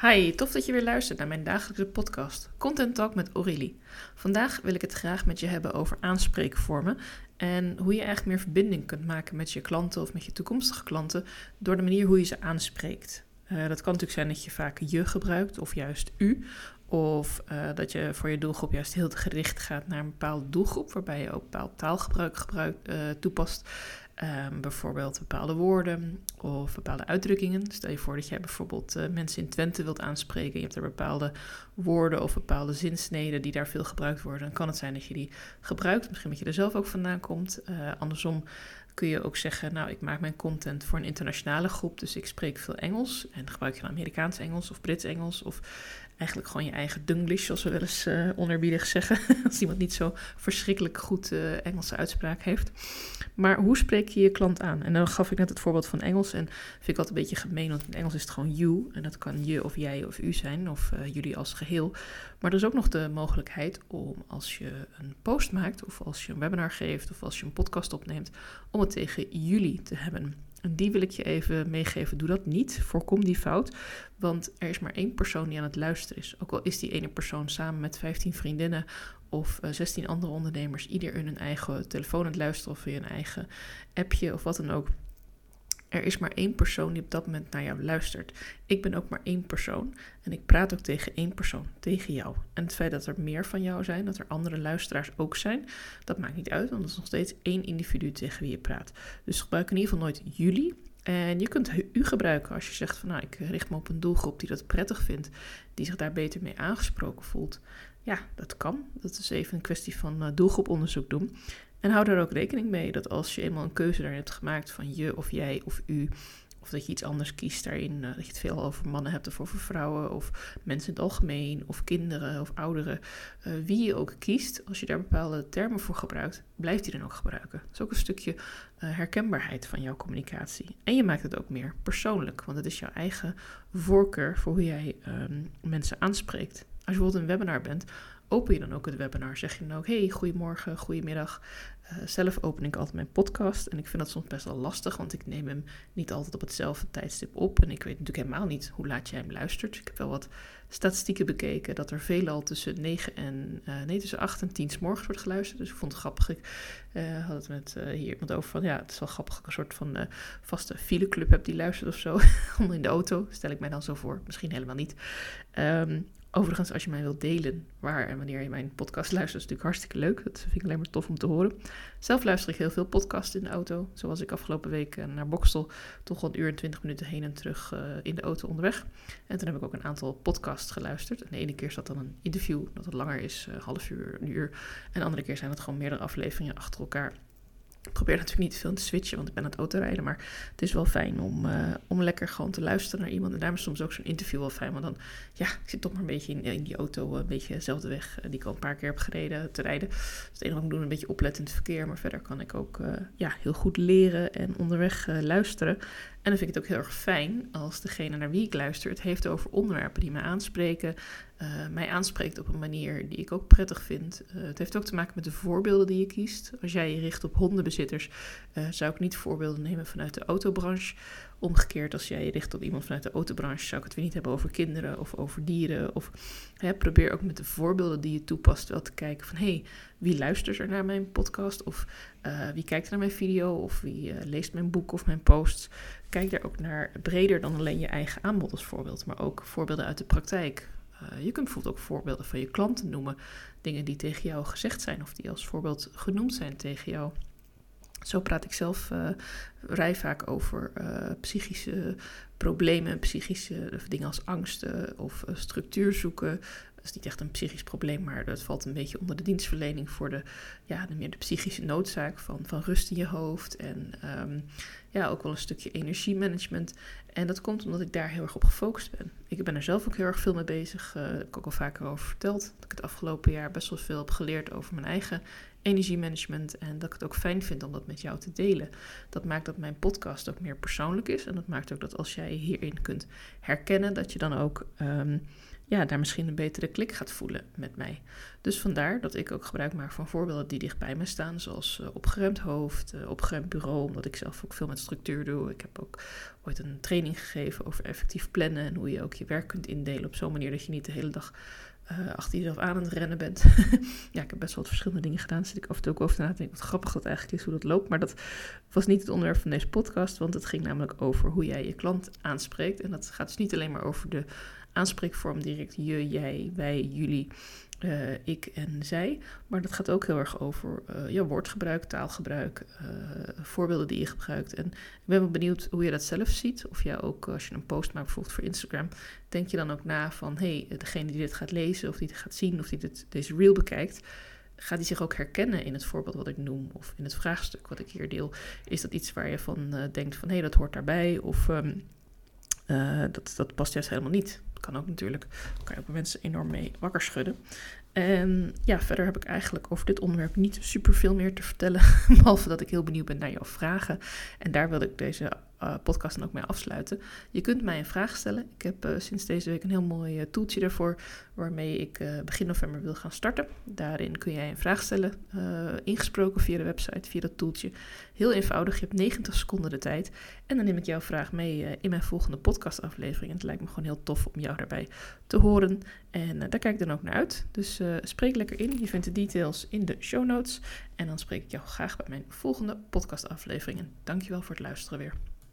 Hi, tof dat je weer luistert naar mijn dagelijkse podcast Content Talk met Aurélie. Vandaag wil ik het graag met je hebben over aanspreekvormen en hoe je eigenlijk meer verbinding kunt maken met je klanten of met je toekomstige klanten door de manier hoe je ze aanspreekt. Uh, dat kan natuurlijk zijn dat je vaak je gebruikt of juist u. Of uh, dat je voor je doelgroep juist heel gericht gaat naar een bepaalde doelgroep, waarbij je ook bepaald taalgebruik gebruik, uh, toepast. Um, bijvoorbeeld bepaalde woorden of bepaalde uitdrukkingen. Stel je voor dat jij bijvoorbeeld mensen in Twente wilt aanspreken. Je hebt er bepaalde woorden of bepaalde zinsneden die daar veel gebruikt worden. Dan kan het zijn dat je die gebruikt. Misschien dat je er zelf ook vandaan komt. Andersom kun je ook zeggen, nou ik maak mijn content voor een internationale groep. Dus ik spreek veel Engels. En gebruik je Amerikaans Engels of Brits Engels. Of eigenlijk gewoon je eigen Dunglish, zoals we wel eens uh, onerbiedig zeggen. Als iemand niet zo verschrikkelijk goed uh, Engelse uitspraak heeft. Maar hoe spreek je je klant aan? En dan gaf ik net het voorbeeld van Engels. En vind ik altijd een beetje gemeen, want in Engels is het gewoon you. En dat kan je of jij of u zijn, of uh, jullie als geheel. Maar er is ook nog de mogelijkheid om als je een post maakt, of als je een webinar geeft, of als je een podcast opneemt, om het tegen jullie te hebben. En die wil ik je even meegeven. Doe dat niet. Voorkom die fout. Want er is maar één persoon die aan het luisteren is. Ook al is die ene persoon samen met 15 vriendinnen of uh, 16 andere ondernemers, ieder in hun eigen telefoon aan het luisteren of via een eigen appje of wat dan ook. Er is maar één persoon die op dat moment naar jou luistert. Ik ben ook maar één persoon en ik praat ook tegen één persoon, tegen jou. En het feit dat er meer van jou zijn, dat er andere luisteraars ook zijn, dat maakt niet uit, want het is nog steeds één individu tegen wie je praat. Dus gebruik in ieder geval nooit jullie. En je kunt u gebruiken als je zegt van nou, ik richt me op een doelgroep die dat prettig vindt, die zich daar beter mee aangesproken voelt. Ja, dat kan. Dat is even een kwestie van uh, doelgroeponderzoek doen. En hou er ook rekening mee dat als je eenmaal een keuze daarin hebt gemaakt van je of jij of u, of dat je iets anders kiest daarin, uh, dat je het veel over mannen hebt of over vrouwen of mensen in het algemeen of kinderen of ouderen, uh, wie je ook kiest, als je daar bepaalde termen voor gebruikt, blijft die dan ook gebruiken. Dat is ook een stukje herkenbaarheid van jouw communicatie. En je maakt het ook meer persoonlijk, want het is jouw eigen voorkeur voor hoe jij um, mensen aanspreekt. Als je bijvoorbeeld een webinar bent, open je dan ook het webinar. Zeg je dan ook, hey, goedemorgen, goedemiddag. Uh, zelf open ik altijd mijn podcast en ik vind dat soms best wel lastig, want ik neem hem niet altijd op hetzelfde tijdstip op. En ik weet natuurlijk helemaal niet hoe laat jij hem luistert. Ik heb wel wat statistieken bekeken dat er veelal tussen 9 en, uh, nee, tussen 8 en 10 s morgens wordt geluisterd. Dus ik vond het grappig. Ik uh, had het met hier iemand over van, ja, het is wel grappig een soort van vaste fileclub heb die luistert of zo. in de auto, stel ik mij dan zo voor. Misschien helemaal niet. Um, Overigens, als je mij wilt delen waar en wanneer je mijn podcast luistert, is natuurlijk hartstikke leuk. Dat vind ik alleen maar tof om te horen. Zelf luister ik heel veel podcasts in de auto. Zoals ik afgelopen week naar Bokstel toch al een uur en twintig minuten heen en terug uh, in de auto onderweg. En toen heb ik ook een aantal podcasts geluisterd. En de ene keer dat dan een interview dat wat langer is, uh, half uur, een uur. En de andere keer zijn het gewoon meerdere afleveringen achter elkaar. Ik probeer natuurlijk niet veel te switchen, want ik ben aan het autorijden. Maar het is wel fijn om, uh, om lekker gewoon te luisteren naar iemand. En daarom is soms ook zo'n interview wel fijn. Want dan, ja, ik zit toch maar een beetje in, die auto, een beetje dezelfde weg uh, die ik al een paar keer heb gereden, te rijden. Dus het enige wat ik doen, een beetje opletten in het verkeer. Maar verder kan ik ook ja, heel goed leren en onderweg luisteren. En dan vind ik het ook heel erg fijn als degene naar wie ik luister het heeft over onderwerpen die mij aanspreken. Uh, mij aanspreekt op een manier die ik ook prettig vind. Uh, het heeft ook te maken met de voorbeelden die je kiest. Als jij je richt op hondenbezitters, uh, zou ik niet voorbeelden nemen vanuit de autobranche. Omgekeerd, als jij je richt op iemand vanuit de autobranche, zou ik het weer niet hebben over kinderen of over dieren. Of hè, probeer ook met de voorbeelden die je toepast wel te kijken van hé, hey, wie luistert er naar mijn podcast? Of uh, wie kijkt naar mijn video? Of wie uh, leest mijn boek of mijn posts? Kijk daar ook naar breder dan alleen je eigen aanbod als voorbeeld, maar ook voorbeelden uit de praktijk. Uh, je kunt bijvoorbeeld ook voorbeelden van je klanten noemen. Dingen die tegen jou gezegd zijn of die als voorbeeld genoemd zijn tegen jou. Zo praat ik zelf uh, vrij vaak over uh, psychische problemen, psychische dingen als angsten of structuur zoeken. Dat is niet echt een psychisch probleem, maar dat valt een beetje onder de dienstverlening voor de, ja, de meer de psychische noodzaak van, van rust in je hoofd en um, ja, ook wel een stukje energiemanagement. En dat komt omdat ik daar heel erg op gefocust ben. Ik ben er zelf ook heel erg veel mee bezig. Ik heb ook al vaker over verteld dat ik het afgelopen jaar best wel veel heb geleerd over mijn eigen energiemanagement en dat ik het ook fijn vind om dat met jou te delen. Dat maakt dat mijn podcast ook meer persoonlijk is en dat maakt ook dat als jij hierin kunt herkennen, dat je dan ook ehm, ja, daar misschien een betere klik gaat voelen met mij. Dus vandaar dat ik ook gebruik maak van voorbeelden die dicht bij me staan, zoals uh, opgeruimd hoofd, uh, opgeruimd bureau, omdat ik zelf ook veel met structuur doe. Ik heb ook ooit een training gegeven over effectief plannen en hoe je ook je werk kunt indelen op zo'n manier dat je niet de hele dag uh, achter jezelf aan het rennen bent. ja, ik heb best wel wat verschillende dingen gedaan. Zit ik af en toe ook over na te denken wat grappig dat eigenlijk is hoe dat loopt. Maar dat was niet het onderwerp van deze podcast, want het ging namelijk over hoe jij je klant aanspreekt. En dat gaat dus niet alleen maar over de aanspreekvorm direct je, jij, wij, jullie, uh, ik en zij. Maar dat gaat ook heel erg over uh, woordgebruik, taalgebruik, uh, voorbeelden die je gebruikt. En ik ben wel benieuwd hoe je dat zelf ziet. Of jij ook, als je een post maakt bijvoorbeeld voor Instagram, denk je dan ook na van... hé, hey, degene die dit gaat lezen of die dit gaat zien of die dit, deze reel bekijkt... Gaat die zich ook herkennen in het voorbeeld wat ik noem of in het vraagstuk wat ik hier deel? Is dat iets waar je van denkt van hé, hey, dat hoort daarbij? Of um, dat, dat past juist helemaal niet? kan ook natuurlijk. Daar kan je ook mensen enorm mee wakker schudden. En ja, verder heb ik eigenlijk over dit onderwerp niet super veel meer te vertellen. Behalve dat ik heel benieuwd ben naar jouw vragen. En daar wilde ik deze uh, podcast dan ook mee afsluiten. Je kunt mij een vraag stellen. Ik heb uh, sinds deze week een heel mooi uh, toeltje daarvoor, waarmee ik begin november wil gaan starten. Daarin kun jij een vraag stellen, ingesproken via de website, via dat toeltje. Heel eenvoudig, je hebt 90 seconden de tijd. En dan neem ik jouw vraag mee in mijn volgende podcastaflevering. En het lijkt me gewoon heel tof om jou daarbij te horen. En daar kijk ik dan ook naar uit. Dus spreek lekker in. Je vindt de details in de show notes. En dan spreek ik jou graag bij mijn volgende podcastaflevering. En dankjewel voor het luisteren weer.